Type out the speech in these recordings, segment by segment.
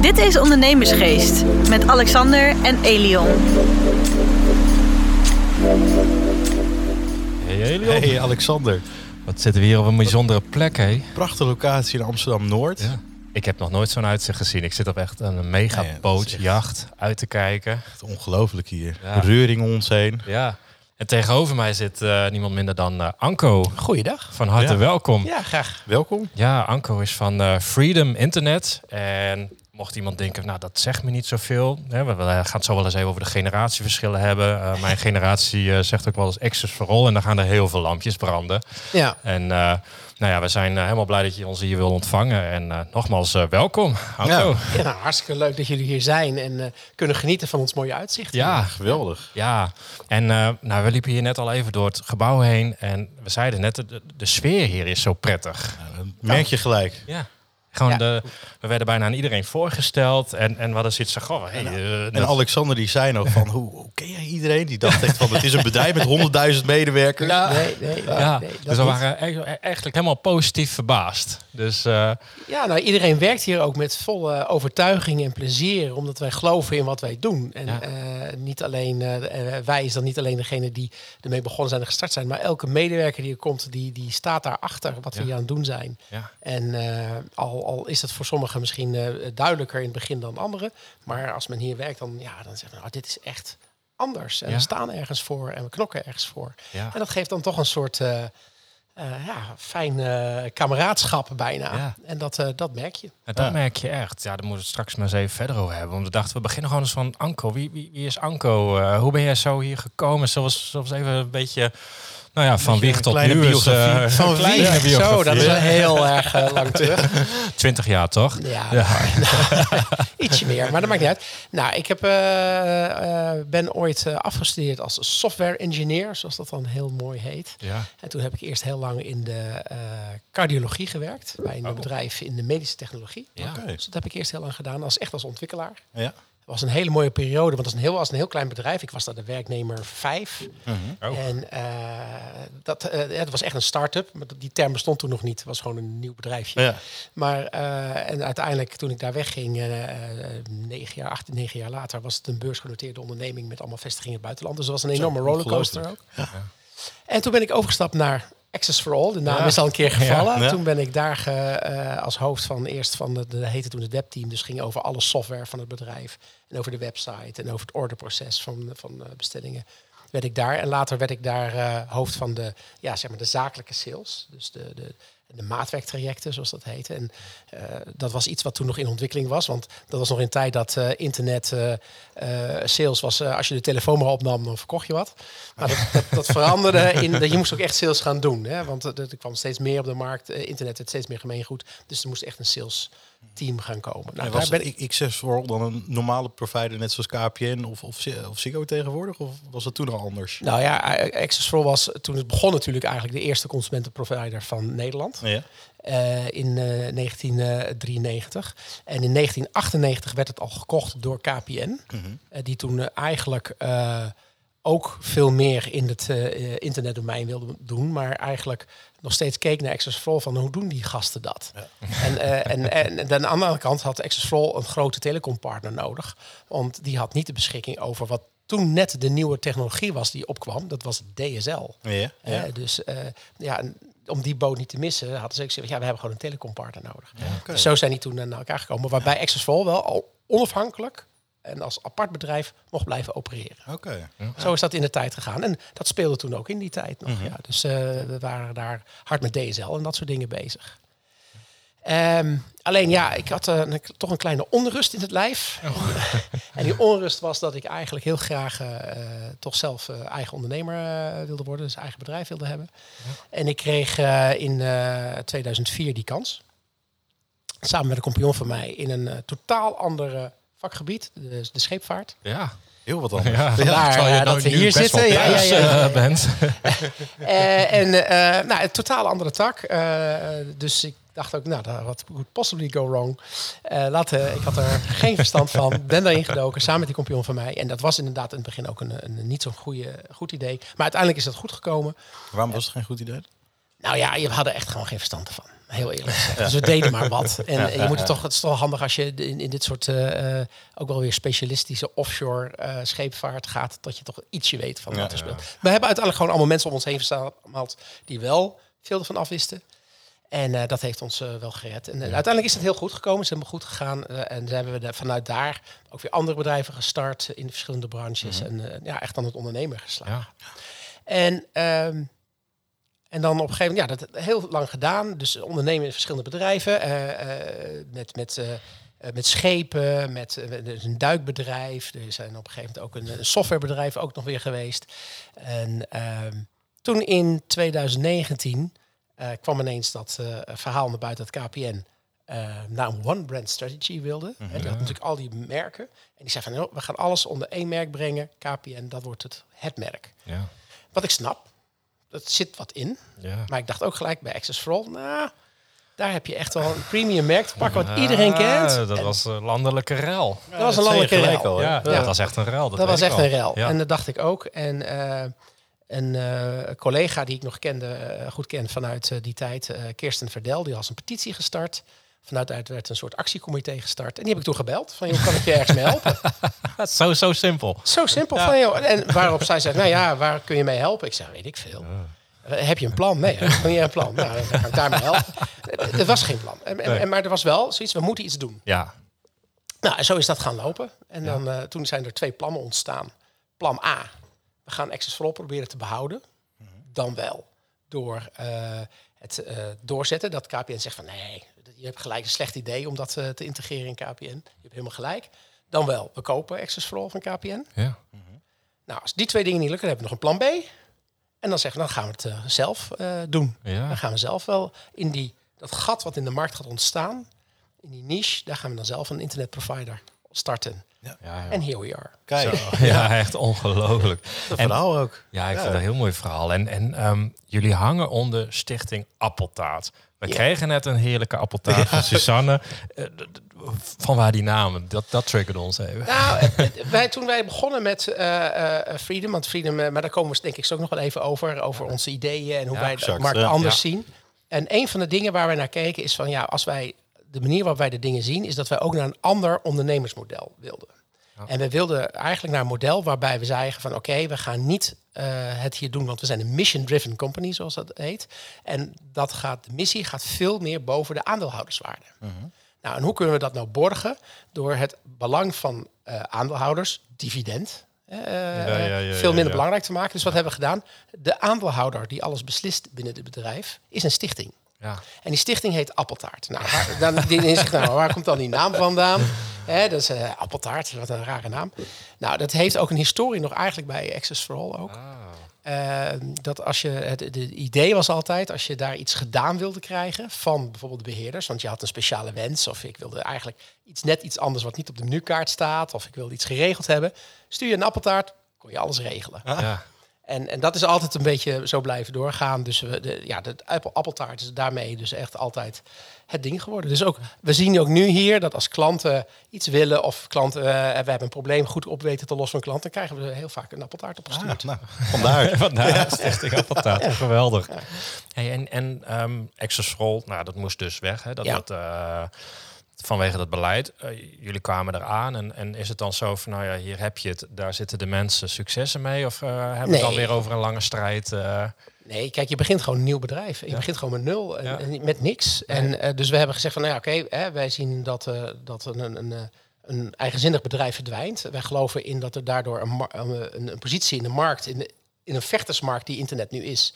Dit is Ondernemersgeest met Alexander en Elion. Hey Elion. Hey Alexander, Wat zitten we hier op een bijzondere plek, hé? prachtige locatie in Amsterdam-Noord. Ja. Ik heb nog nooit zo'n uitzicht gezien. Ik zit op echt een mega echt- bootjacht uit te kijken. Echt ongelooflijk hier. Ja. Reuring om ons heen. Ja. En tegenover mij zit eh, niemand minder dan eh, Anko. Goeiedag. Van harte Ja. welkom. Ja, graag. Welkom. Ja, Anko is van eh, Freedom Internet. En mocht iemand denken, nou dat zegt me niet zoveel. Hè, we we gaan het zo wel eens even over de generatieverschillen hebben. Eh, mijn generatie zegt ook wel eens Access for All. En dan gaan er heel veel lampjes branden. Ja, En eh, nou ja, we zijn eh, helemaal blij dat je ons hier wil ontvangen. En eh, nogmaals, eh, welkom, Anko. Ja. ja hartstikke leuk dat jullie hier zijn en eh, kunnen genieten van ons mooie uitzicht. Ja, Geweldig. ja. En eh, nou, we liepen hier net al even door het gebouw heen. En we zeiden net, de, de sfeer hier is zo prettig. Ja, dat merk je gelijk. Ja. Gewoon Ja. De, we werden bijna aan iedereen voorgesteld. En, en we hadden zoiets van, goh, hey, eh, En dat- Alexander die zei nog van, hoe, hoe ken jij iedereen? Die dacht echt van, het is een bedrijf met honderdduizend medewerkers. Nee, nee, nee, ja, nee, dus we waren e- eigenlijk helemaal positief verbaasd. Dus eh, Ja, nou, iedereen werkt hier ook met volle overtuiging en plezier, omdat wij geloven in wat wij doen. En Ja. eh, niet alleen, eh, eh, wij is dan niet alleen degene die ermee begonnen zijn en gestart zijn, maar elke medewerker die er komt, die, die staat daarachter wat we Ja. hier aan het doen zijn. ja. En eh, al, al is dat voor sommigen misschien eh, duidelijker in het begin dan anderen. Maar als men hier werkt, dan, ja, dan zeggen we, nou, dit is echt anders. En Ja. we staan ergens voor en we knokken ergens voor. Ja. En dat geeft dan toch een soort eh, eh, ja, fijn eh, kameraadschap bijna. Ja. En dat, eh, dat merk je. En dat Ja. merk je echt. Ja, daar moeten we het straks maar eens even verder over hebben. Want we dachten, we beginnen gewoon eens van Anko. Wie, wie, wie is Anko? Eh, hoe ben jij zo hier gekomen? Zoals, zoals even een beetje, nou ja, van wieg tot nu. is, eh, Van wieg. biografie. Zo, dat is wel heel erg eh, lang terug. 20 jaar, toch? Ja, Ja. maar- ietsje meer, maar dat maakt niet uit. Nou, ik heb, eh, eh, ben ooit afgestudeerd als software engineer, zoals dat dan heel mooi heet. Ja. En toen heb ik eerst heel lang in de eh, cardiologie gewerkt, bij een Oh. bedrijf in de medische technologie. Ja. Dus dat heb ik eerst heel lang gedaan, als, echt als ontwikkelaar. Ja. Het was een hele mooie periode, want het was een heel, was een heel klein bedrijf. Ik was daar de werknemer vijf. Oh. En eh, dat, eh, het was echt een start-up. Maar die term bestond toen nog niet. Het was gewoon een nieuw bedrijfje. Ja. Maar eh, en uiteindelijk, toen ik daar wegging, negen jaar, acht, negen jaar later, was het een beursgenoteerde onderneming met allemaal vestigingen in het buitenland. Dus het was een enorme rollercoaster ook. ongelooflijk. En toen ben ik overgestapt naar Access for All. De naam Ja. is al een keer gevallen. Ja. Toen ben ik daar ge- eh, als hoofd van eerst van de, de heette toen het webteam. Dus ging over alle software van het bedrijf. En over de website en over het orderproces van, van eh, bestellingen. Werd ik daar. En later werd ik daar eh, hoofd van de, ja, zeg maar de zakelijke sales. Dus de, de, de maatwerktrajecten, zoals dat heette. En eh, dat was iets wat toen nog in ontwikkeling was. Want dat was nog in tijd dat eh, internet eh, sales was. als je de telefoon maar opnam, dan verkocht je wat. Maar dat, dat, dat veranderde in dat je moest ook echt sales gaan doen. Hè? Want er kwam steeds meer op de markt. internet werd steeds meer gemeengoed. Dus er moest echt een sales team gaan komen. Nou, was ben ik, ik Access for All dan een normale provider net zoals KPN of, of, of Ziggo tegenwoordig? Of was dat toen al anders? nou ja, Access was toen het begon natuurlijk eigenlijk de eerste consumentenprovider van Nederland. Ja. eh, in eh, 1993. En in 1998 werd het al gekocht door KPN. eh, die toen eh, eigenlijk eh, ook veel meer in het eh, eh, internetdomein wilde doen. Maar eigenlijk nog steeds keek naar Access van hoe doen die gasten dat? En, eh, en, en, en aan de andere kant had Access for All een grote telecompartner nodig. Want die had niet de beschikking over wat toen net de nieuwe technologie was die opkwam. Dat was DSL. Ja. ja. Eh, dus eh, ja, om die boot niet te missen, hadden ze ook gezegd, ja, we hebben gewoon een telecompartner nodig. Dus zo zijn die toen naar elkaar gekomen. Waarbij Access for All wel al onafhankelijk en als apart bedrijf mocht blijven opereren. Oké. Zo is dat in de tijd gegaan. En dat speelde toen ook in die tijd nog. Mhm. ja. Dus eh, we waren daar hard met DSL en dat soort dingen bezig. Ehm, alleen ja, ik had eh, een- toch een kleine onrust in het lijf. en die onrust was dat ik eigenlijk heel graag eh, toch zelf eh, eigen ondernemer eh, wilde worden. Dus eigen bedrijf wilde hebben. En ik kreeg eh, in eh, 2004 die kans. Samen met een compagnon van mij in een totaal ander vakgebied, de, de scheepvaart. Ja. Heel wat anders. Ja, Vandaar, je nou dat we hier best wel zitten. Ja, ja, thuis, ja, ja, en eh, nou, een totaal andere tak. Eh, dus ik dacht ook, nou, wat could possibly go wrong. Eh laten, ik had er geen verstand van. Ben daarin gedoken, samen met die compagnon van mij. En dat was inderdaad in het begin ook een, een niet zo'n goede, goed idee. Maar uiteindelijk is dat goed gekomen. Waarom was het geen goed idee? Nou ja, je hadden echt gewoon geen verstand ervan. Heel eerlijk gezegd. Dus we deden maar wat. En je moet het toch, het is toch handig als je in, in dit soort eh, eh, ook wel weer specialistische offshore scheepvaart gaat, dat je toch ietsje weet van wat er speelt. We hebben uiteindelijk gewoon allemaal mensen om ons heen verzameld die wel veel ervan afwisten. En eh, dat heeft ons eh, wel gered. En eh, uiteindelijk is het heel goed gekomen. Ze hebben goed gegaan. en ze hebben we de- vanuit daar ook weer andere bedrijven gestart in de verschillende branches. En eh, ja, echt aan het ondernemer geslagen. Ja. En, ehm, en dan op een gegeven moment, ja, dat heel lang gedaan. Dus ondernemen in verschillende bedrijven. met, met, met schepen, met, een duikbedrijf. Er zijn op een gegeven moment ook een, een softwarebedrijf ook nog weer geweest. En ehm, toen in 2019 eh, kwam ineens dat eh, verhaal naar buiten dat KPN eh naar een one brand strategy wilde. En dat natuurlijk al die merken. En die zei van, "Joh, we gaan alles onder één merk brengen. KPN, dat wordt het, het merk. Ja. Wat ik snap, dat zit wat in. Ja. Maar ik dacht ook gelijk bij Access for All, nou, daar heb je echt wel een premium merk te pakken wat iedereen kent. Dat En was een landelijke rel. dat was een landelijke hè? Ja, dat was echt een rel. Dat, Dat was echt een. Ja. En dat dacht ik ook. En eh, een eh, collega die ik nog kende, eh, goed ken vanuit eh, die tijd, Kirsten Verdel, die had een petitie gestart. Vanuit uit werd een soort actiecomité gestart. En die heb ik toen gebeld. Van, joh, kan ik je ergens mee helpen? Zo, zo simpel. Zo simpel. Van, joh. En waarop zij zegt, nou ja, waar kun je mee helpen? Ik zeg, weet ik veel. Heb je een plan? Nee, heb niet een plan. Nou, dan kan ik daarmee helpen. Er was geen plan. En, en- Nee. maar er was wel zoiets, we moeten iets doen. Ja. Nou, en zo is dat gaan lopen. En dan, toen zijn er twee plannen ontstaan. Plan A, we gaan Access for All proberen te behouden. Dan wel door eh, het eh, doorzetten dat KPN zegt van nee, je hebt gelijk een slecht idee om dat eh, te integreren in KPN. Je hebt helemaal gelijk. Dan wel, we kopen Access for All van KPN. Ja. Nou, als die twee dingen niet lukken, dan hebben we nog een plan B. En dan zeggen we, dan gaan we het zelf doen. Ja. Dan gaan we zelf wel in die, dat gat wat in de markt gaat ontstaan, in die niche, daar gaan we dan zelf een internetprovider starten. Ja, ja. En here we are. Kijk, ja, echt ongelooflijk. dat En- verhaal ook. Ja, ik vind dat een heel mooi verhaal. En, en ehm, jullie hangen onder Stichting Appeltaart. We kregen net een heerlijke appeltaart van Suzanne. Eh, van waar die namen? Dat, dat triggerde ons even. Nou, wij, toen wij begonnen met eh, eh, Freedom, want Freedom, maar daar komen we denk ik zo ook nog wel even over, over onze ideeën en hoe Ja, wij de markt ja. anders Ja. zien. En een van de dingen waar wij naar keken is van ja, als wij de manier waarop wij de dingen zien, is dat wij ook naar een ander ondernemersmodel wilden. En we wilden eigenlijk naar een model waarbij we zeiden van oké, we gaan niet eh, het hier doen, want we zijn een mission-driven company, zoals dat heet. En dat gaat, de missie gaat veel meer boven de aandeelhouderswaarde. Nou, en hoe kunnen we dat nou borgen? Door het belang van eh, aandeelhouders, dividend, eh, ja, ja, ja, veel minder belangrijk te maken. Dus wat hebben we gedaan? De aandeelhouder die alles beslist binnen het bedrijf, is een stichting. Ja. En die stichting heet Appeltaart. Nou, waar, dan die nou, waar komt dan die naam vandaan? Hè, dat is eh, Appeltaart, wat een rare naam. Nou, dat heeft ook een historie nog eigenlijk bij Access for All ook. Eh, dat als je het de idee was altijd, als je daar iets gedaan wilde krijgen van bijvoorbeeld de beheerders, want je had een speciale wens of ik wilde eigenlijk iets net iets anders wat niet op de menukaart staat of ik wilde iets geregeld hebben, stuur je een appeltaart, kon je alles regelen. Ja. En, en dat is altijd een beetje zo blijven doorgaan. Dus we, de, ja, de appel, appeltaart is daarmee dus echt altijd het ding geworden. Dus ook, we zien ook nu hier dat als klanten iets willen of klanten, eh, we hebben een probleem goed op weten te lossen van klanten, dan krijgen we heel vaak een appeltaart opgestuurd. Nou, vandaar. Vandaar Stichting Appeltaart. Geweldig. Hey, en en ehm Access for All, nou, dat moest dus weg. Hè? Dat, Ja. dat, eh, vanwege dat beleid. Eh, jullie kwamen eraan en, en is het dan zo van, nou ja, hier heb je het. Daar zitten de mensen successen mee? Of eh, hebben we het dan weer over een lange strijd? eh? Nee, kijk, je begint gewoon een nieuw bedrijf. Je begint gewoon met nul en, Ja. en met niks. En dus we hebben gezegd van, nou ja, oké, wij zien dat, dat een, een, een, een eigenzinnig bedrijf verdwijnt. Wij geloven in dat er daardoor een, een, een positie in de markt, in, de, in een vechtersmarkt die internet nu is,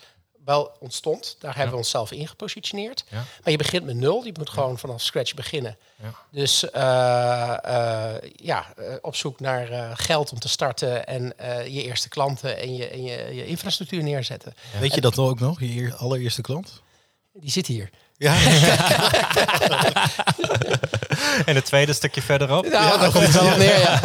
wel ontstond. Daar hebben we onszelf in gepositioneerd. Ja. Maar je begint met nul. Je moet gewoon vanaf scratch beginnen. Ja. Dus eh, eh, ja, eh, op zoek naar eh, geld om te starten en eh, je eerste klanten en je, en je, je infrastructuur neerzetten. Weet je dat ook nog? Je eer- allereerste klant? Die zit hier. Ja, En het tweede stukje verderop? Ja, daar komt het wel op neer, ja.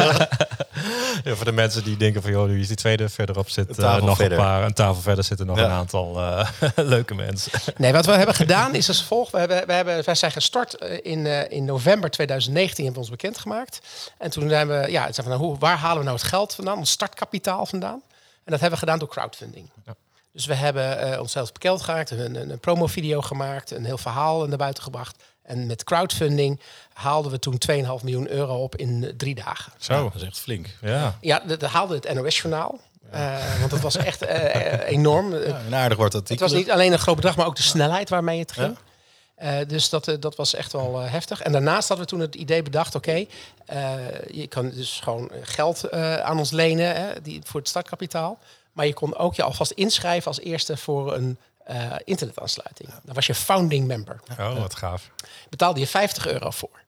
Ja, voor de mensen die denken van, joh, nu is die tweede verderop zit Een eh, nog verder. een paar, een tafel verder zitten nog Ja. een aantal eh, leuke mensen. Nee, wat we hebben gedaan is als volgt. We hebben, we hebben, wij zijn gestart eh, in, eh, in november 2019, hebben we ons bekendgemaakt. En toen zijn we, ja, het zijn van, nou, hoe, waar halen we nou het geld vandaan, ons startkapitaal vandaan? En dat hebben we gedaan door crowdfunding. Ja. Dus we hebben eh, onszelf bekend gemaakt, een, een, een promovideo gemaakt, een heel verhaal naar buiten gebracht. En met crowdfunding haalden we toen 2,5 miljoen euro op in drie dagen. Zo. Dat is echt flink. Ja. Ja, dat dat haalde het NOS-journaal. Eh, want dat was echt eh, enorm. Ja, een aardig wordt Het artikel. was niet alleen een groot bedrag, maar ook de snelheid waarmee het ging. Eh, dus dat, dat was echt wel heftig. En daarnaast hadden we toen het idee bedacht: oké, eh, je kan dus gewoon geld eh, aan ons lenen hè, die, voor het startkapitaal. Maar je kon ook je alvast inschrijven als eerste voor een eh, internetaansluiting. Dan was je founding member. Oh, wat gaaf. Betaalde je 50 euro voor.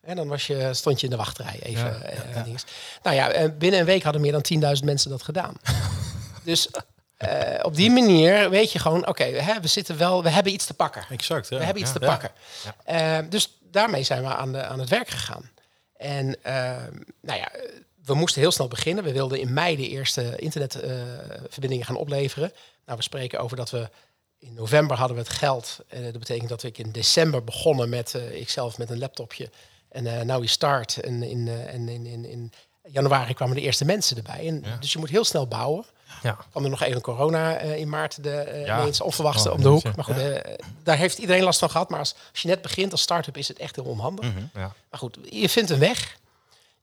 En dan was je, stond je in de wachtrij even. Ja, eh, dinges. Nou ja, eh, binnen een week hadden meer dan 10.000 mensen dat gedaan. dus eh, op die manier weet je gewoon, oké, hè, we zitten wel, we hebben iets te pakken. Exact. Ja. We hebben iets Ja. te pakken. Dus daarmee zijn we aan, de, aan het werk gegaan. En eh, nou ja, we moesten heel snel beginnen. We wilden in mei de eerste internetverbindingen gaan opleveren. Nou, we spreken over dat we in november hadden we het geld. Eh, dat betekent dat ik in december begonnen met uh, ikzelf met een laptopje. En uh, nou we start. En in, uh, en in, in, in januari kwamen de eerste mensen erbij. En, Ja. Dus je moet heel snel bouwen. Ja. kwam er nog even corona uh, in maart de, uh, Ja. ineens onverwachte Oh, om de hoek. Maar goed, uh, daar heeft iedereen last van gehad. Maar als, als je net begint als start-up is het echt heel onhandig. Mhm. Ja. Maar goed, je vindt een weg.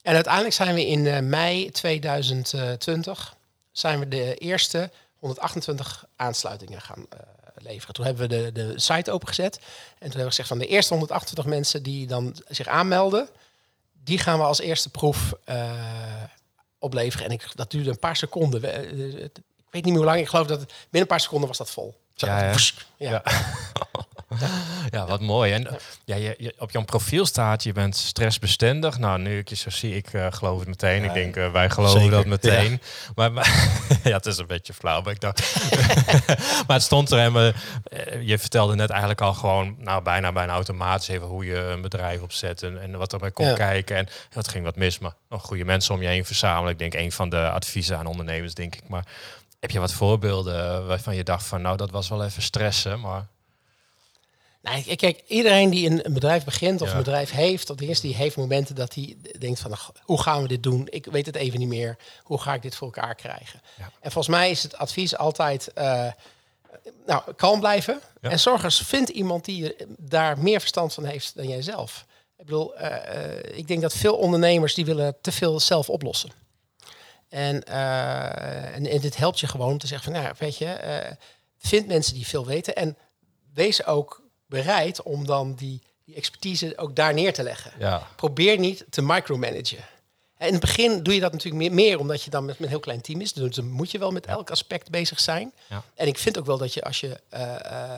En uiteindelijk zijn we in uh, mei 2020 zijn we de eerste 128 aansluitingen gaan uh, leveren. Toen hebben we de, de site opengezet. En toen hebben we gezegd van de eerste 128 mensen die dan zich aanmelden, die gaan we als eerste proef uh, opleveren. En ik, dat duurde een paar seconden. We, ik weet niet meer hoe lang. Ik geloof dat het, binnen een paar seconden was dat vol. Zo, Ja, ja. Ja. Ja, wat mooi. En ja, je, je- op jouw profiel staat, je bent stressbestendig. Nou, nu ik je zo zie, ik eh, geloof het meteen. Ja, ik denk, eh, wij geloven zeker. dat meteen. Maar, maar ja, het is een beetje flauw. Maar, ik dacht, maar het stond er en we, eh, je vertelde net eigenlijk al gewoon, nou, bijna bijna automatisch even hoe je een bedrijf opzet en, en wat erbij Ja. kijken. En dat ging wat mis, maar nog goede mensen om je heen verzamelen. Ik denk, een van de adviezen aan ondernemers, denk ik. Maar heb je wat voorbeelden waarvan je dacht van, nou, dat was wel even stressen, maar... Nou, ik- kijk, iedereen die een, bedrijf begint of Ja. een bedrijf heeft, of eerst die heeft momenten dat hij denkt van, hoe gaan we dit doen? Ik weet het even niet meer. Hoe ga ik dit voor elkaar krijgen? Ja. En volgens mij is het advies altijd, eh, nou, kalm blijven. Ja. En zorg eens, vind iemand die er daar meer verstand van heeft dan jijzelf. Ik bedoel, eh, eh, ik denk dat veel ondernemers die willen te veel zelf oplossen. En, eh, en, en dit helpt je gewoon om te zeggen van, nou, weet je, eh, vind mensen die veel weten en wees ook bereid om dan die, die expertise ook daar neer te leggen. Ja, Probeer niet te micromanagen. En in het begin doe je dat natuurlijk meer, meer omdat je dan met, met een heel klein team is. Dus dan moet je wel met elk aspect bezig zijn. Ja. En ik vind ook wel dat je als je eh,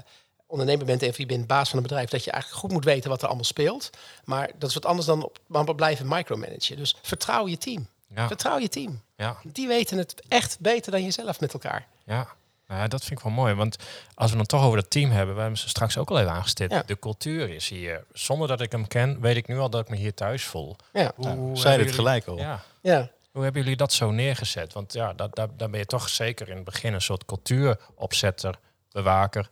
ondernemer bent en je bent baas van een bedrijf, dat je eigenlijk goed moet weten wat er allemaal speelt. Maar dat is wat anders dan op, maar blijven micromanagen. Dus vertrouw je team. ja, Vertrouw je team. ja. Die weten het echt beter dan jezelf met elkaar. Ja. Nou ja, dat vind ik wel mooi. Want als we dan toch over dat team hebben, we hebben ze straks ook al even aangestipt. Ja. De cultuur is hier. Zonder dat ik hem ken, weet ik nu al dat ik me hier thuis voel. Ja. Hoe Nou, zei het jullie- gelijk al. Ja. Ja. Hoe hebben jullie dat zo neergezet? Want ja, dat, daar, daar ben je toch zeker in het begin een soort cultuuropzetter, bewaker.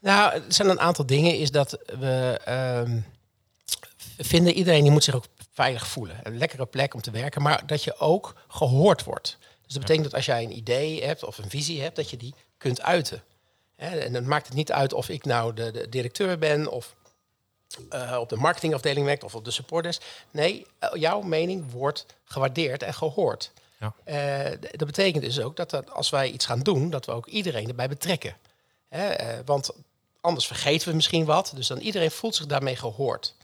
Nou, er zijn een aantal dingen. Is dat we ehm, vinden iedereen die moet zich ook veilig voelen. Een lekkere plek om te werken, maar dat je ook gehoord wordt. Dus dat betekent dat als jij een idee hebt of een visie hebt, dat je die kunt uiten. En dan maakt het niet uit of ik nou de, de directeur ben of eh, op de marketingafdeling werkt of op de supporters. Nee, eh, jouw mening wordt gewaardeerd en gehoord. Ja. Eh, dat betekent dus ook dat, dat als wij iets gaan doen, dat we ook iedereen erbij betrekken. Want anders vergeten we misschien wat. Dus dan iedereen voelt zich daarmee gehoord.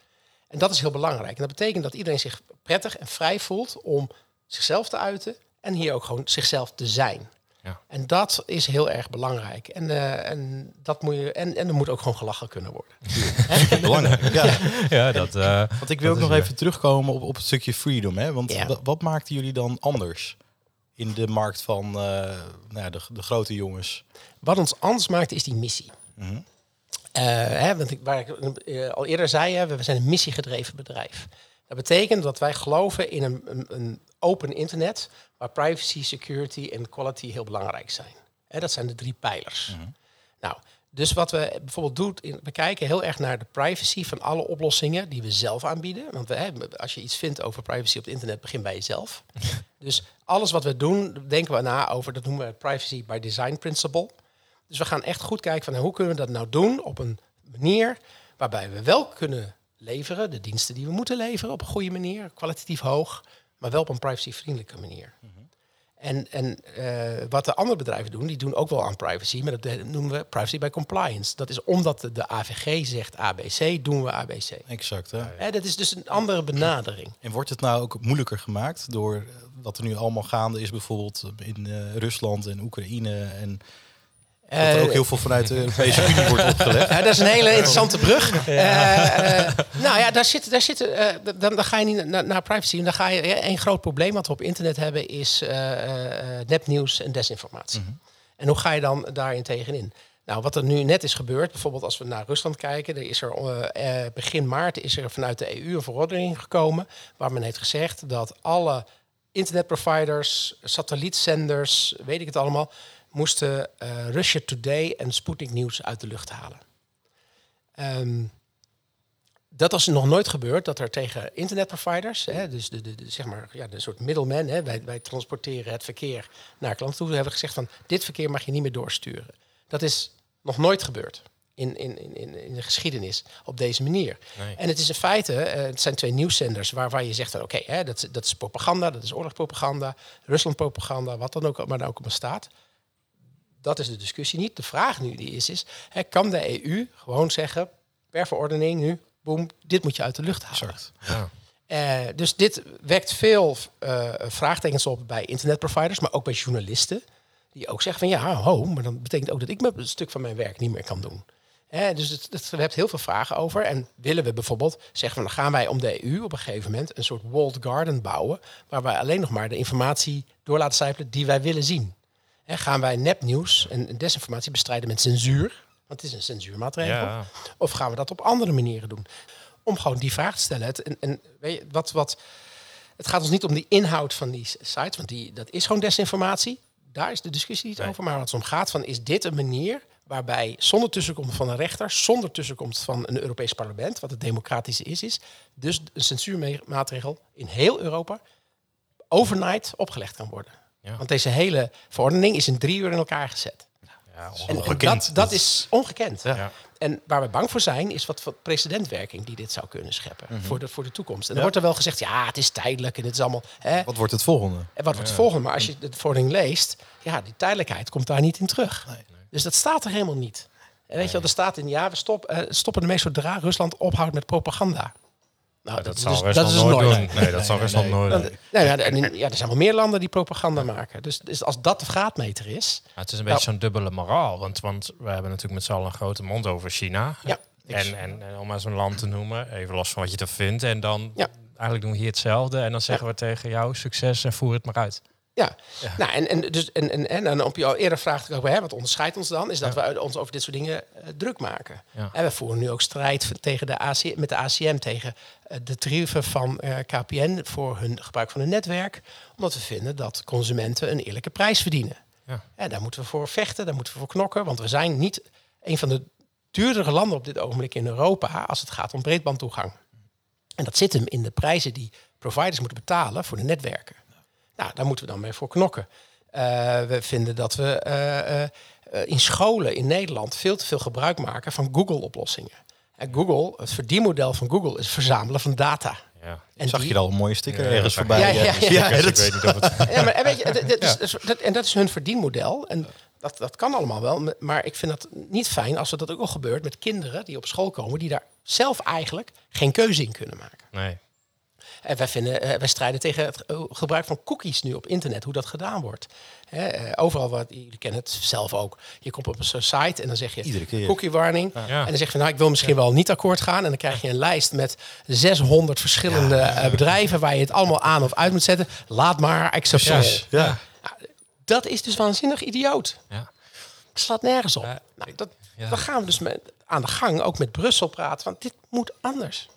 En dat is heel belangrijk. En dat betekent dat iedereen zich prettig en vrij voelt om zichzelf te uiten en hier ook gewoon zichzelf te zijn. Ja. En dat is heel erg belangrijk. En, eh, en, dat moet je, en, en er moet ook gewoon gelachen kunnen worden. Belangrijk. Ja. Ja, dat... eh, Want ik wil ook nog even terugkomen op, op het stukje freedom. Hè? Want Ja. wa- wat maakten jullie dan anders in de markt van eh, nou ja, de, de grote jongens? Wat ons anders maakt is die missie. Mhm. Eh, hè, want ik, waar ik al eerder zei, hè, we zijn een missiegedreven bedrijf. Dat betekent dat wij geloven in een, een, een open internet waar privacy, security en quality heel belangrijk zijn. Dat zijn de drie pijlers. Nou, dus wat we bijvoorbeeld doen, in- we kijken heel erg naar de privacy van alle oplossingen die we zelf aanbieden. Want we, als je iets vindt over privacy op het internet, begin bij jezelf. dus alles wat we doen, denken we na over, dat noemen we privacy by design principle. Dus we gaan echt goed kijken van nou, hoe kunnen we dat nou doen op een manier waarbij we wel kunnen leveren, de diensten die we moeten leveren op een goede manier, kwalitatief hoog, maar wel op een privacyvriendelijke manier. En, en eh, wat de andere bedrijven doen, die doen ook wel aan privacy, maar dat noemen we privacy by compliance. Dat is omdat de, AVG zegt ABC, doen we ABC. Exact. Hè? Hè, dat is dus een andere benadering. En wordt het nou ook moeilijker gemaakt door eh, wat er nu allemaal gaande is, bijvoorbeeld in eh, Rusland en Oekraïne en dat er ook Eh, heel veel vanuit de Europese Unie wordt opgelegd? Dat is een hele interessante brug. Eh, eh, nou ja, daar zit, daar zit, dan, dan ga je niet naar, naar privacy. En dan ga je één groot probleem wat we op internet hebben is nepnieuws en desinformatie. En hoe ga je dan daarin tegenin? Nou, wat er nu net is gebeurd, bijvoorbeeld als we naar Rusland kijken, er is er begin maart is er vanuit de EU een verordening gekomen waar men heeft gezegd dat alle internetproviders, satellietzenders, weet ik het allemaal, moesten eh, Russia Today en Sputnik Nieuws uit de lucht halen. Ehm, dat was nog nooit gebeurd, dat er tegen internetproviders, hè, dus de, de, de, zeg maar, ja, de soort middleman, hè, wij, wij transporteren het verkeer naar klanten toe, hebben gezegd van dit verkeer mag je niet meer doorsturen. Dat is nog nooit gebeurd in, in, in- in, de geschiedenis op deze manier. Nee. En het is in feite, eh, het zijn twee nieuwszenders waarvan je zegt, van, oké, dat, is- dat is propaganda, dat is oorlogspropaganda, Ruslandpropaganda, wat dan ook maar dan ook maar staat. Dat is de discussie niet. De vraag nu die is, is hè, kan de EU gewoon zeggen, per verordening nu, boem, dit moet je uit de lucht halen. Ja. Eh, dus dit wekt veel eh, vraagtekens op bij internetproviders, maar ook bij journalisten. Die ook zeggen van ja, ho, maar dan betekent ook dat ik een stuk van mijn werk niet meer kan doen. Hè, dus het, het, we hebben heel veel vragen over. En willen we bijvoorbeeld zeggen van dan gaan wij om de EU op een gegeven moment een soort walled garden bouwen. Waar wij alleen nog maar de informatie door laten sijpelen die wij willen zien. Hè, gaan wij nepnieuws en desinformatie bestrijden met censuur? Want het is een censuurmaatregel. Ja. Of gaan we dat op andere manieren doen? Om gewoon die vraag te stellen. Het, en, en weet je, wat, wat, het gaat ons niet om die inhoud van die sites, want die, dat is gewoon desinformatie. Daar is de discussie niet Nee. over. Maar wat het om gaat, van, is dit een manier waarbij zonder tussenkomst van een rechter, zonder tussenkomst van een Europees parlement, wat het democratische is, is, dus een censuurmaatregel in heel Europa overnight opgelegd kan worden. Ja. Want deze hele verordening is in drie uur in elkaar gezet. Ja, En, dat, dat is ongekend. Ja. En waar we bang voor zijn, is wat voor precedentwerking die dit zou kunnen scheppen voor, de, voor de toekomst. En dan wordt er wel gezegd, ja, het is tijdelijk en het is allemaal. Hè, Wat wordt het volgende? en wat wordt het volgende? Maar als je de verordening leest, ja, die tijdelijkheid komt daar niet in terug. Dus dat staat er helemaal niet. En weet je wel, er staat in, ja, we stop, eh, stoppen ermee zodra Rusland ophoudt met propaganda. Nou, dat zal dus- Rusland nooit nooit. doen. Nee, dat zal Rusland nooit doen. nou ja, er zijn wel meer landen die propaganda maken. Dus, dus als dat de graadmeter is, Ja, het is een Nou. beetje zo'n dubbele moraal. Want, want we hebben natuurlijk met z'n allen een grote mond over China. Ja. En, en, en om maar zo'n land te noemen, even los van wat je er vindt. En dan eigenlijk doen we hier hetzelfde. En dan zeggen we tegen jou succes en voer het maar uit. Ja, Nou, en, en, dus, en, en, en, en op jouw eerder vraag ook, hè, wat onderscheidt ons dan, is dat we ons over dit soort dingen eh, druk maken. Ja. En we voeren nu ook strijd tegen de AC, met de ACM tegen eh, de tarieven van eh, KPN voor hun gebruik van hun netwerk. Omdat we vinden dat consumenten een eerlijke prijs verdienen. Ja. En daar moeten we voor vechten, daar moeten we voor knokken. Want we zijn niet een van de duurdere landen op dit ogenblik in Europa als het gaat om breedbandtoegang. En dat zit hem in de prijzen die providers moeten betalen voor de netwerken. Nou, daar moeten we dan mee voor knokken. Eh, we vinden dat we eh, eh, in scholen in Nederland veel te veel gebruik maken van Google-oplossingen. En Google, het verdienmodel van Google is verzamelen van data. Ja. En Zag die- je er al een mooie sticker Ja, ergens ja, voorbij? ja, ja, ja. ja, dat- ik weet niet of het... Ja, maar en weet je, dat, is, dat- dat- en dat is hun verdienmodel. En dat, dat kan allemaal wel. Maar ik vind dat niet fijn als er dat ook al gebeurt met kinderen die op school komen, die daar zelf eigenlijk geen keuze in kunnen maken. Nee. En wij, vinden, eh, wij strijden tegen het eh, gebruik van cookies nu op internet, hoe dat gedaan wordt. Hè, eh, overal, wat, jullie kennen het zelf ook. Je komt op een site en dan zeg je Iedere keer. cookie warning. Ja. En dan zeg je, nou, ik wil misschien wel niet akkoord gaan. En dan krijg je een lijst met 600 verschillende bedrijven waar je het allemaal aan of uit moet zetten. Laat maar, accept all. Precies. ja. Dat is dus waanzinnig idioot. Ja. Het slaat nergens op. Nou, dat, ja. Dan gaan we dus met, aan de gang, ook met Brussel praten. Want dit moet anders.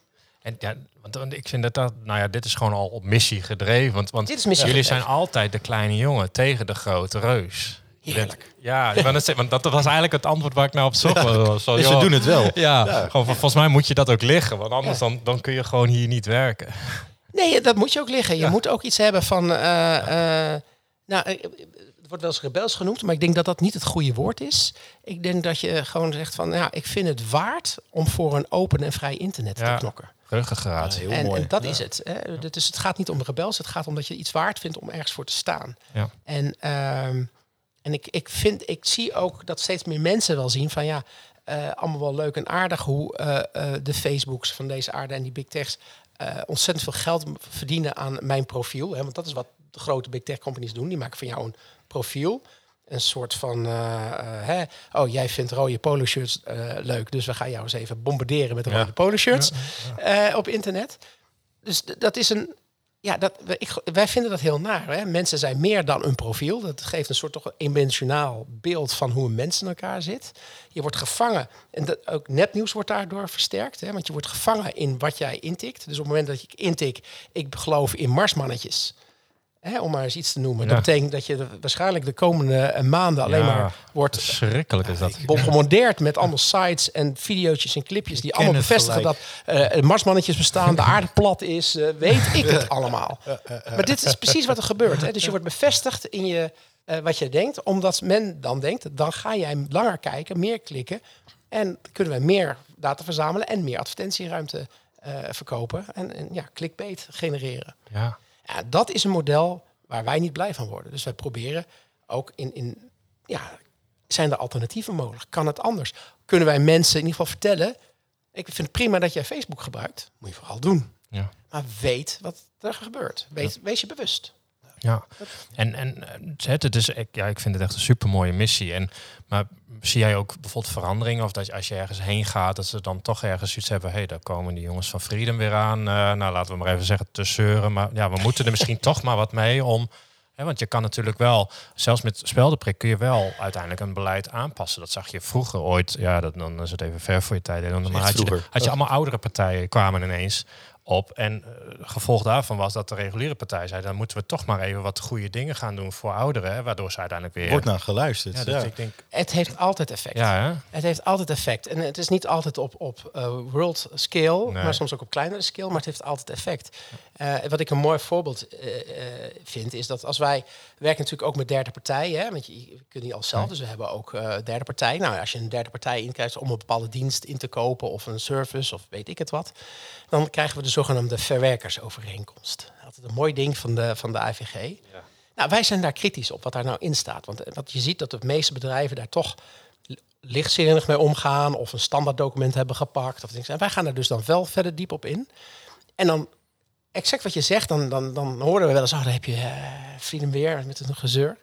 En ja, want want ik vind dat dat, nou ja, dit is gewoon al op missie gedreven. Want, want Dit is missie jullie gedreven. zijn altijd de kleine jongen tegen de grote reus. Heerlijk. Ja, want dat was eigenlijk het antwoord waar ik naar op zocht. was. Zo, Dus doen het wel. Ja, Ja. gewoon volgens mij moet je dat ook liggen. Want anders dan, dan kun je gewoon hier niet werken. Nee, dat moet je ook liggen. Je Ja. moet ook iets hebben van. eh, eh, nou, eh, wordt wel eens rebels genoemd, maar ik denk dat dat niet het goede woord is. Ik denk dat je gewoon zegt van, ja, ik vind het waard om voor een open en vrij internet Ja. te knokken. Ruggengraat. Ja, heel En, mooi. en dat Ja. is het. Hè. Het, is, het gaat niet om rebels, het gaat om dat je iets waard vindt om ergens voor te staan. Ja. En, ehm, en ik, ik, vind, ik zie ook dat steeds meer mensen wel zien van ja, eh, allemaal wel leuk en aardig hoe eh, eh, de Facebooks van deze aarde en die big techs eh, ontzettend veel geld verdienen aan mijn profiel. Hè, want dat is wat de grote big tech companies doen. Die maken van jou een profiel. Een soort van, eh, eh, hè, oh jij vindt rode polo shirts eh, leuk, dus we gaan jou eens even bombarderen met Ja. rode polo shirts op internet. Dus dat is een, ja, dat, wij- ik, wij vinden dat heel naar. Hè? Mensen zijn meer dan een profiel. Dat geeft een soort toch een eendimensionaal beeld van hoe een mens in elkaar zit. Je wordt gevangen. En dat, ook nepnieuws wordt daardoor versterkt. Hè? Want je wordt gevangen in wat jij intikt. Dus op het moment dat ik intik, ik geloof in marsmannetjes. Hè, om maar eens iets te noemen. Ja. Dat betekent dat je de- waarschijnlijk de komende eh, maanden alleen Ja, maar wordt Verschrikkelijk is dat. gebombardeerd met allemaal sites en video's en clipjes die allemaal bevestigen dat eh, marsmannetjes bestaan, de aarde plat is, eh, weet ik het allemaal. Maar dit is precies wat er gebeurt. Hè? Dus je wordt bevestigd in je, eh, wat je denkt, omdat men dan denkt, dan ga jij langer kijken, meer klikken en kunnen wij meer data verzamelen en meer advertentieruimte eh, verkopen en, en ja, clickbait genereren. Ja. Ja, dat is een model waar wij niet blij van worden. Dus wij proberen ook in, in ja, zijn er alternatieven mogelijk? Kan het anders? Kunnen wij mensen in ieder geval vertellen, ik vind het prima dat jij Facebook gebruikt, moet je vooral doen. Ja. Maar weet wat er gebeurt. Wees, wees je bewust. Ja, en, en eh, het, het is, ik, ja, ik vind het echt een supermooie missie. En, maar zie jij ook bijvoorbeeld veranderingen? Of dat als je ergens heen gaat, dat ze dan toch ergens iets hebben... hé, hey, daar komen die jongens van Freedom weer aan. eh, nou, laten we maar even zeggen, te zeuren. Maar ja, we moeten er misschien toch maar wat mee om... Hè, want je kan natuurlijk wel, zelfs met speldenprik kun je wel uiteindelijk een beleid aanpassen. Dat zag je vroeger ooit. Ja, dat, dan is het even ver voor je tijd. En dan had je, had je allemaal oudere partijen kwamen ineens op. En eh, gevolg daarvan was dat de reguliere partij zei... dan moeten we toch maar even wat goede dingen gaan doen voor ouderen. Hè, waardoor ze uiteindelijk weer... Wordt naar geluisterd. ja, Ja, dus ik denk, Het heeft altijd effect. ja, hè? Het heeft altijd effect. En het is niet altijd op, op eh, world scale, Nee. maar soms ook op kleinere scale, maar het heeft altijd effect. Eh, wat ik een mooi voorbeeld eh, eh, vind, is dat als wij we werken natuurlijk ook met derde partijen, hè, want je, je kunt niet al zelf, dus we hebben ook eh derde partij. Nou, als je een derde partij inkrijgt om een bepaalde dienst in te kopen of een service of weet ik het wat, dan krijgen we de zogenaamde verwerkersovereenkomst. Altijd een mooi ding van de, van de AVG. Nou, wij zijn daar kritisch op wat daar nou in staat. Want eh, wat je ziet dat de meeste bedrijven daar toch li- lichtzinnig mee omgaan of een standaard document hebben gepakt. Of dingen. En wij gaan er dus dan wel verder diep op in. En dan exact wat je zegt, dan, dan, dan horen we wel eens, oh, dan heb je eh vrienden weer met een gezeur.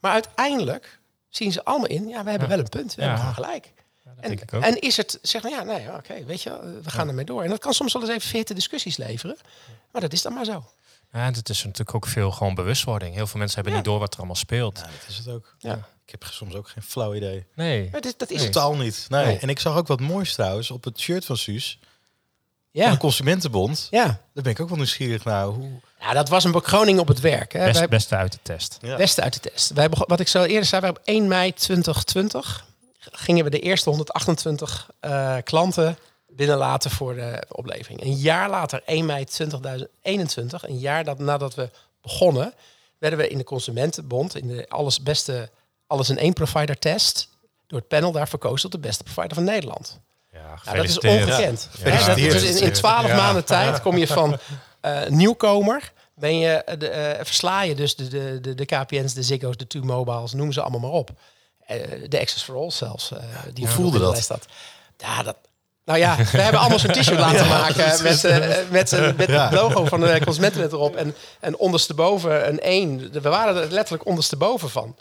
Maar uiteindelijk zien ze allemaal in, ja, we hebben Ja. wel een punt, we Ja. hebben gelijk. En, en is het, zeg maar, ja, nee, oké, weet je, we gaan ermee door. En dat kan soms wel eens even vette discussies leveren. Maar dat is dan maar zo. Ja, en het is natuurlijk ook veel gewoon bewustwording. Heel veel mensen hebben Ja. niet door wat er allemaal speelt. Ja, dat is het ook. Ja. Ik heb soms ook geen flauw idee. Nee. Maar dit, dat is Nee. Totaal niet. Nee. Nee. En ik zag ook wat moois trouwens op het shirt van Suus. Van Ja, de Consumentenbond. ja. Daar ben ik ook wel nieuwsgierig naar. Hoe... ja, dat was een bekroning op het werk. Hè. Best, Wij- beste uit de test. Ja. Beste uit de test. Wij begon, wat ik zo eerder zei, wij op 1 mei 2020 gingen we de eerste 128 eh, klanten binnenlaten voor de oplevering. Een jaar later, 1 mei 2021, een jaar dat, nadat we begonnen, werden we in de Consumentenbond, in de alles beste, alles in één provider test, door het panel daar verkozen tot de beste provider van Nederland. Ja, Nou, dat is ongekend. Ja. Dat dus in, in Gefeliciteerd. 12 Ja. maanden tijd kom je van eh, nieuwkomer. Ben je, eh, de, eh, versla je dus de, de, de, de KPN's, de Ziggo's, de Two Mobiles, noem ze allemaal maar op. De Access for All zelfs. die Hoe voelde dat? Ja, dat... Nou ja, we hebben allemaal zo'n t-shirt laten maken met, eh, met, eh, met Ja. het logo van de Consumentenwet erop. En, en ondersteboven een 1. We waren er letterlijk ondersteboven van.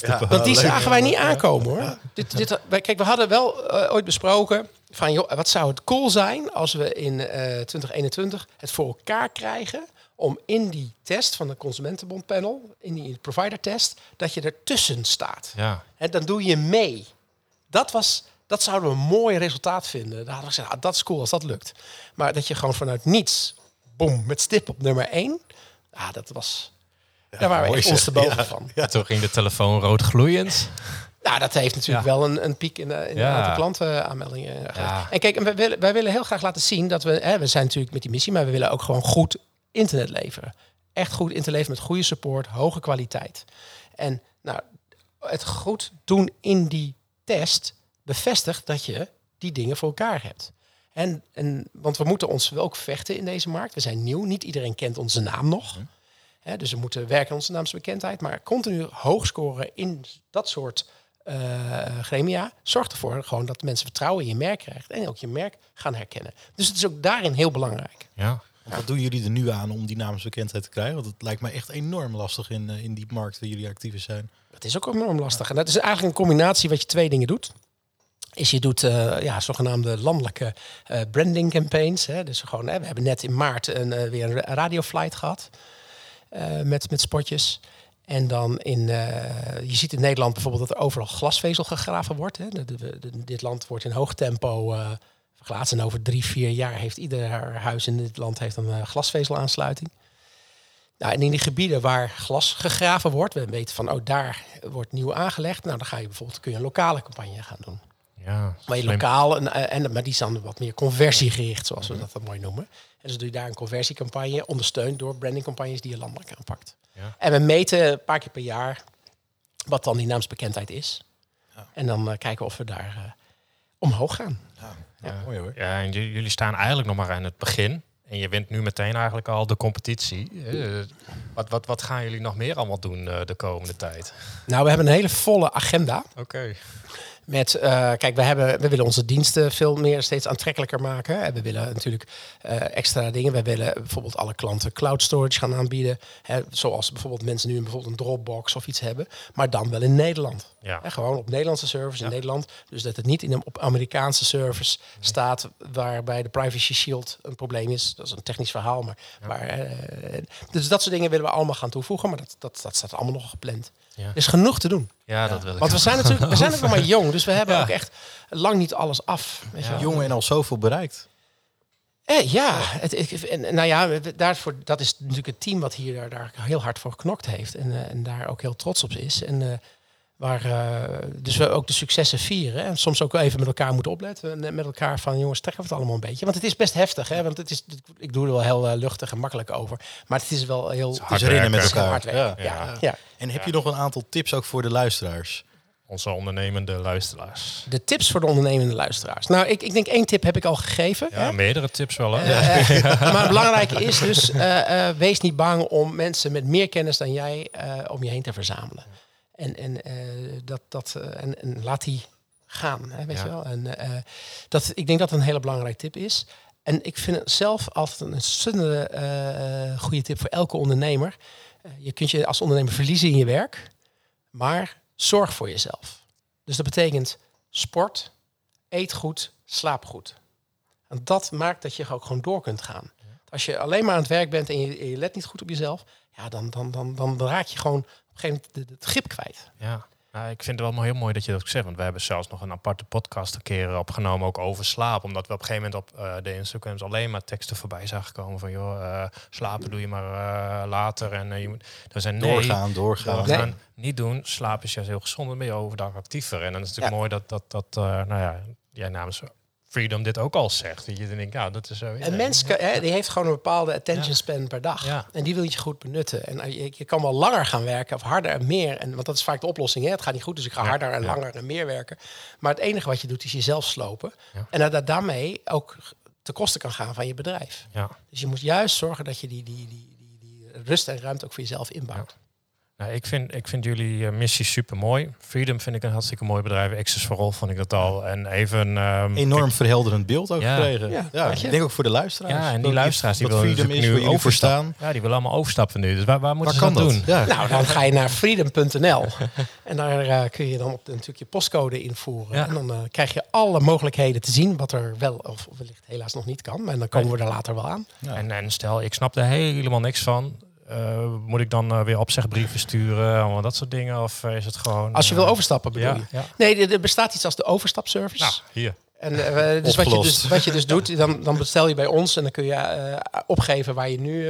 Ja, Want die zagen wij niet aankomen hoor. Dit, dit, wij- kijk, we hadden wel eh, ooit besproken van joh, wat zou het cool zijn als we in eh 2021 het voor elkaar krijgen om in die test van de Consumentenbond panel, in die provider test, dat je ertussen staat. Ja. En dan doe je mee. Dat was, dat zouden we een mooi resultaat vinden. Daar hadden we gezegd, ah, dat is cool als dat lukt. Maar dat je gewoon vanuit niets, boom, met stip op nummer 1. Ah, dat was. daar waren we zeg. ondersteboven Ja. van. En Toen ging de telefoon rood gloeiend. Nou, dat heeft natuurlijk wel een, een piek in de, in de Ja. aantal klantenaanmeldingen. gegeven. Ja. En kijk, en wij, willen, wij willen heel graag laten zien dat we, hè, we zijn natuurlijk met die missie, maar we willen ook gewoon goed internet leveren. echt goed in te leven met goede support, hoge kwaliteit. En nou, het goed doen in die test bevestigt dat je die dingen voor elkaar hebt. En, en, want we moeten ons wel ook vechten in deze markt. We zijn nieuw, niet iedereen kent onze naam nog. Mhm. Dus we moeten werken aan onze naamsbekendheid. Maar continu hoog scoren in dat soort eh gremia zorgt ervoor gewoon dat mensen vertrouwen in je merk krijgen en ook je merk gaan herkennen. Dus het is ook daarin heel belangrijk. Ja. Wat doen jullie er nu aan om die naamsbekendheid te krijgen? Want het lijkt mij echt enorm lastig in, eh, in die markt waar jullie actief zijn. Dat is ook enorm lastig. En dat is eigenlijk een combinatie wat je twee dingen doet. Is je doet eh, ja, zogenaamde landelijke eh, branding campaigns. Hè. Dus gewoon, hè, we hebben net in maart een, eh, weer een radioflight gehad eh, met, met spotjes. En dan in, je ziet in Nederland bijvoorbeeld dat er overal glasvezel gegraven wordt. Hè. Dit land wordt in hoog tempo uh, verplaatst. En over drie, vier jaar heeft ieder huis in dit land heeft een glasvezelaansluiting. Nou, en in die gebieden waar glas gegraven wordt, we weten van, oh, daar wordt nieuw aangelegd. Nou, dan ga je bijvoorbeeld kun je een lokale campagne gaan doen. Ja, Maar je lokaal, en, eh, en, maar die is dan wat meer conversiegericht, zoals we dat dan mooi noemen. En dus doe je daar een conversiecampagne, ondersteund door brandingcampagnes die je landelijk aanpakt. Ja. En we meten een paar keer per jaar wat dan die naamsbekendheid is. En dan eh, kijken of we daar eh, omhoog gaan. Ja, Ja. mooi hoor. Ja, en jullie staan eigenlijk nog maar aan het begin. En je wint nu meteen eigenlijk al de competitie. Wat, wat, wat gaan jullie nog meer allemaal doen eh, de komende tijd? Nou, we hebben een hele volle agenda. Oké. Met, eh, kijk, we, hebben, we willen onze diensten veel meer steeds aantrekkelijker maken. En we willen natuurlijk eh, extra dingen. We willen bijvoorbeeld alle klanten cloud storage gaan aanbieden. Hè, zoals bijvoorbeeld mensen nu bijvoorbeeld een Dropbox of iets hebben. Maar dan wel in Nederland. Ja. Hè, gewoon op Nederlandse servers in Nederland. Dus dat het niet in een, op Amerikaanse servers staat waarbij de privacy shield een probleem is. Dat is een technisch verhaal. Maar, maar, eh, dus dat soort dingen willen we allemaal gaan toevoegen. Maar dat, dat, dat staat allemaal nog gepland. Ja. Er is genoeg te doen. Ja, dat wil ik. Want we zijn natuurlijk we zijn ook nog maar jong, dus we hebben Ja. ook echt lang niet alles af. Weet je wel. Jongen en al zoveel bereikt. Eh, ja, het, ik, en, nou ja, daarvoor, dat is natuurlijk het team wat hier daar, daar heel hard voor geknokt heeft en, eh, en daar ook heel trots op is. En eh, waar eh, dus we ook de successen vieren en soms ook even met elkaar moeten opletten en met elkaar van jongens trekken we het allemaal een beetje, want het is best heftig, hè? Want het is, ik doe er wel heel eh, luchtig en makkelijk over, maar het is wel heel Dus Hard rennen met elkaar. hard werken. Ja. Ja. En heb je nog een aantal tips ook voor de luisteraars? Onze ondernemende luisteraars. De tips voor de ondernemende luisteraars. Nou, ik, ik denk één tip heb ik al gegeven. Ja, hè? meerdere tips wel. Hè? Eh, maar het belangrijke is dus, eh, eh, wees niet bang om mensen met meer kennis dan jij eh, om je heen te verzamelen. En, en, eh, dat, dat, eh, en, en laat die gaan, hè, weet Ja. je wel. En, eh, dat, ik denk dat het een hele belangrijke tip is. En ik vind het zelf altijd een ontzettende goede tip voor elke ondernemer. Je kunt je als ondernemer verliezen in je werk, maar zorg voor jezelf. Dus dat betekent sport, eet goed, slaap goed. En dat maakt dat je ook gewoon door kunt gaan. Als je alleen maar aan het werk bent en je, let niet goed op jezelf, ja, dan, dan, dan, dan raak je gewoon gegeven moment de- het grip kwijt. Ja. Nou, ik vind het wel maar heel mooi dat je dat zegt. Want we hebben zelfs nog een aparte podcast een keer opgenomen, ook over slaap. Omdat we op een gegeven moment op eh, de Instagrams alleen maar teksten voorbij zagen komen van joh, eh, slapen doe je maar eh, later. En eh, je moet. Dan zijn nee, Doorgaan, doorgaan. doorgaan, niet doen. Slaap is juist heel gezond. Dan ben je overdag actiever. En dan is het natuurlijk mooi dat dat dat eh, nou ja, jij namens Freedom dit ook al zegt. Dat je denkt, ja, dat is zo. Een mens kan- hè, die heeft gewoon een bepaalde attention Ja. span per dag. Ja. En die wil je goed benutten. En eh, je, je kan wel langer gaan werken of harder en meer. En, want dat is vaak de oplossing. Hè? Het gaat niet goed, dus ik ga Ja, harder en langer en meer werken. Maar het enige wat je doet is jezelf slopen. En dat dat daarmee ook te kosten kan gaan van je bedrijf. Dus je moet juist zorgen dat je die, die, die, die, die rust en ruimte ook voor jezelf inbouwt. Nou, ik, vind, ik vind jullie eh, missie super mooi. Freedom vind ik een hartstikke mooi bedrijf. Access for All vond ik dat al. En even. ehm, Enorm verhelderend beeld ook Ja. gekregen. Ja, ik denk ook voor de luisteraars. Ja, en die Dat luisteraars die wat willen freedom is, nu jullie voor overstappen. staan. Ja, die willen allemaal overstappen nu. Dus waar, waar moeten Waar ze dat doen? Ja. Nou, dan ga je naar freedom.nl. en daar eh, kun je dan op natuurlijk je postcode invoeren. Ja. En dan eh, krijg je alle mogelijkheden te zien wat er wel of wellicht helaas nog niet kan. Maar dan komen we er later wel aan. Ja. En, en stel, ik snap er helemaal niks van. Eh, moet ik dan eh, weer opzegbrieven sturen? Allemaal dat soort dingen? Of eh, is het gewoon... Als je wil overstappen bedoel ja, je? ja. Nee, er- bestaat iets als de overstapservice. Nou, hier. En dus wat je dus, wat je dus doet, dan, dan bestel je bij ons en dan kun je opgeven waar je nu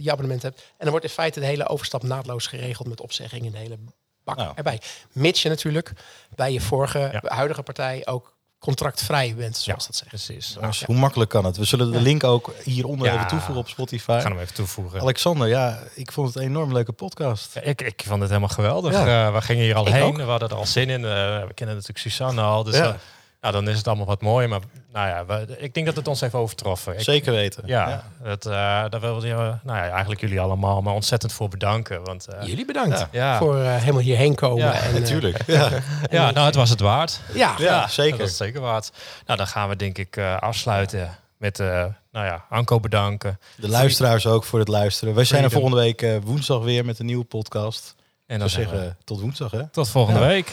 je abonnement hebt. En dan wordt in feite de hele overstap naadloos geregeld met opzegging in de hele bak Nou. erbij. Mits je natuurlijk bij je vorige, Ja. huidige partij ook contractvrij bent, zoals dat zegt. Precies. Hoe makkelijk kan het? We zullen de link ook hieronder Ja. even toevoegen op Spotify. Ik ga hem even toevoegen. Alexander, ja, ik vond het een enorm leuke podcast. Ja, Ik, ik vond het helemaal geweldig. Ja. Eh, we gingen hier al Ik heen. ook. We hadden er al zin in. Eh, we kennen natuurlijk Suzanne al. Dus Dan is het allemaal wat mooi. Maar nou ja, we, ik denk dat het ons heeft overtroffen. Ik- Zeker weten. Ja, Het, eh, daar wilde je, nou ja, eigenlijk jullie allemaal, maar ontzettend voor bedanken. Want eh, Jullie bedankt Ja. ja, voor eh, helemaal hierheen komen. Ja, en, natuurlijk. Ja, ja, nou, het was het waard. ja, ja, Dat zeker. is zeker waard. Nou, dan gaan we denk ik eh, afsluiten met, eh, nou ja, Anko bedanken. De luisteraars ook voor het luisteren. Wij zijn er volgende week eh, woensdag weer met een nieuwe podcast. En dan zeggen tot woensdag hè. tot volgende Ja. week.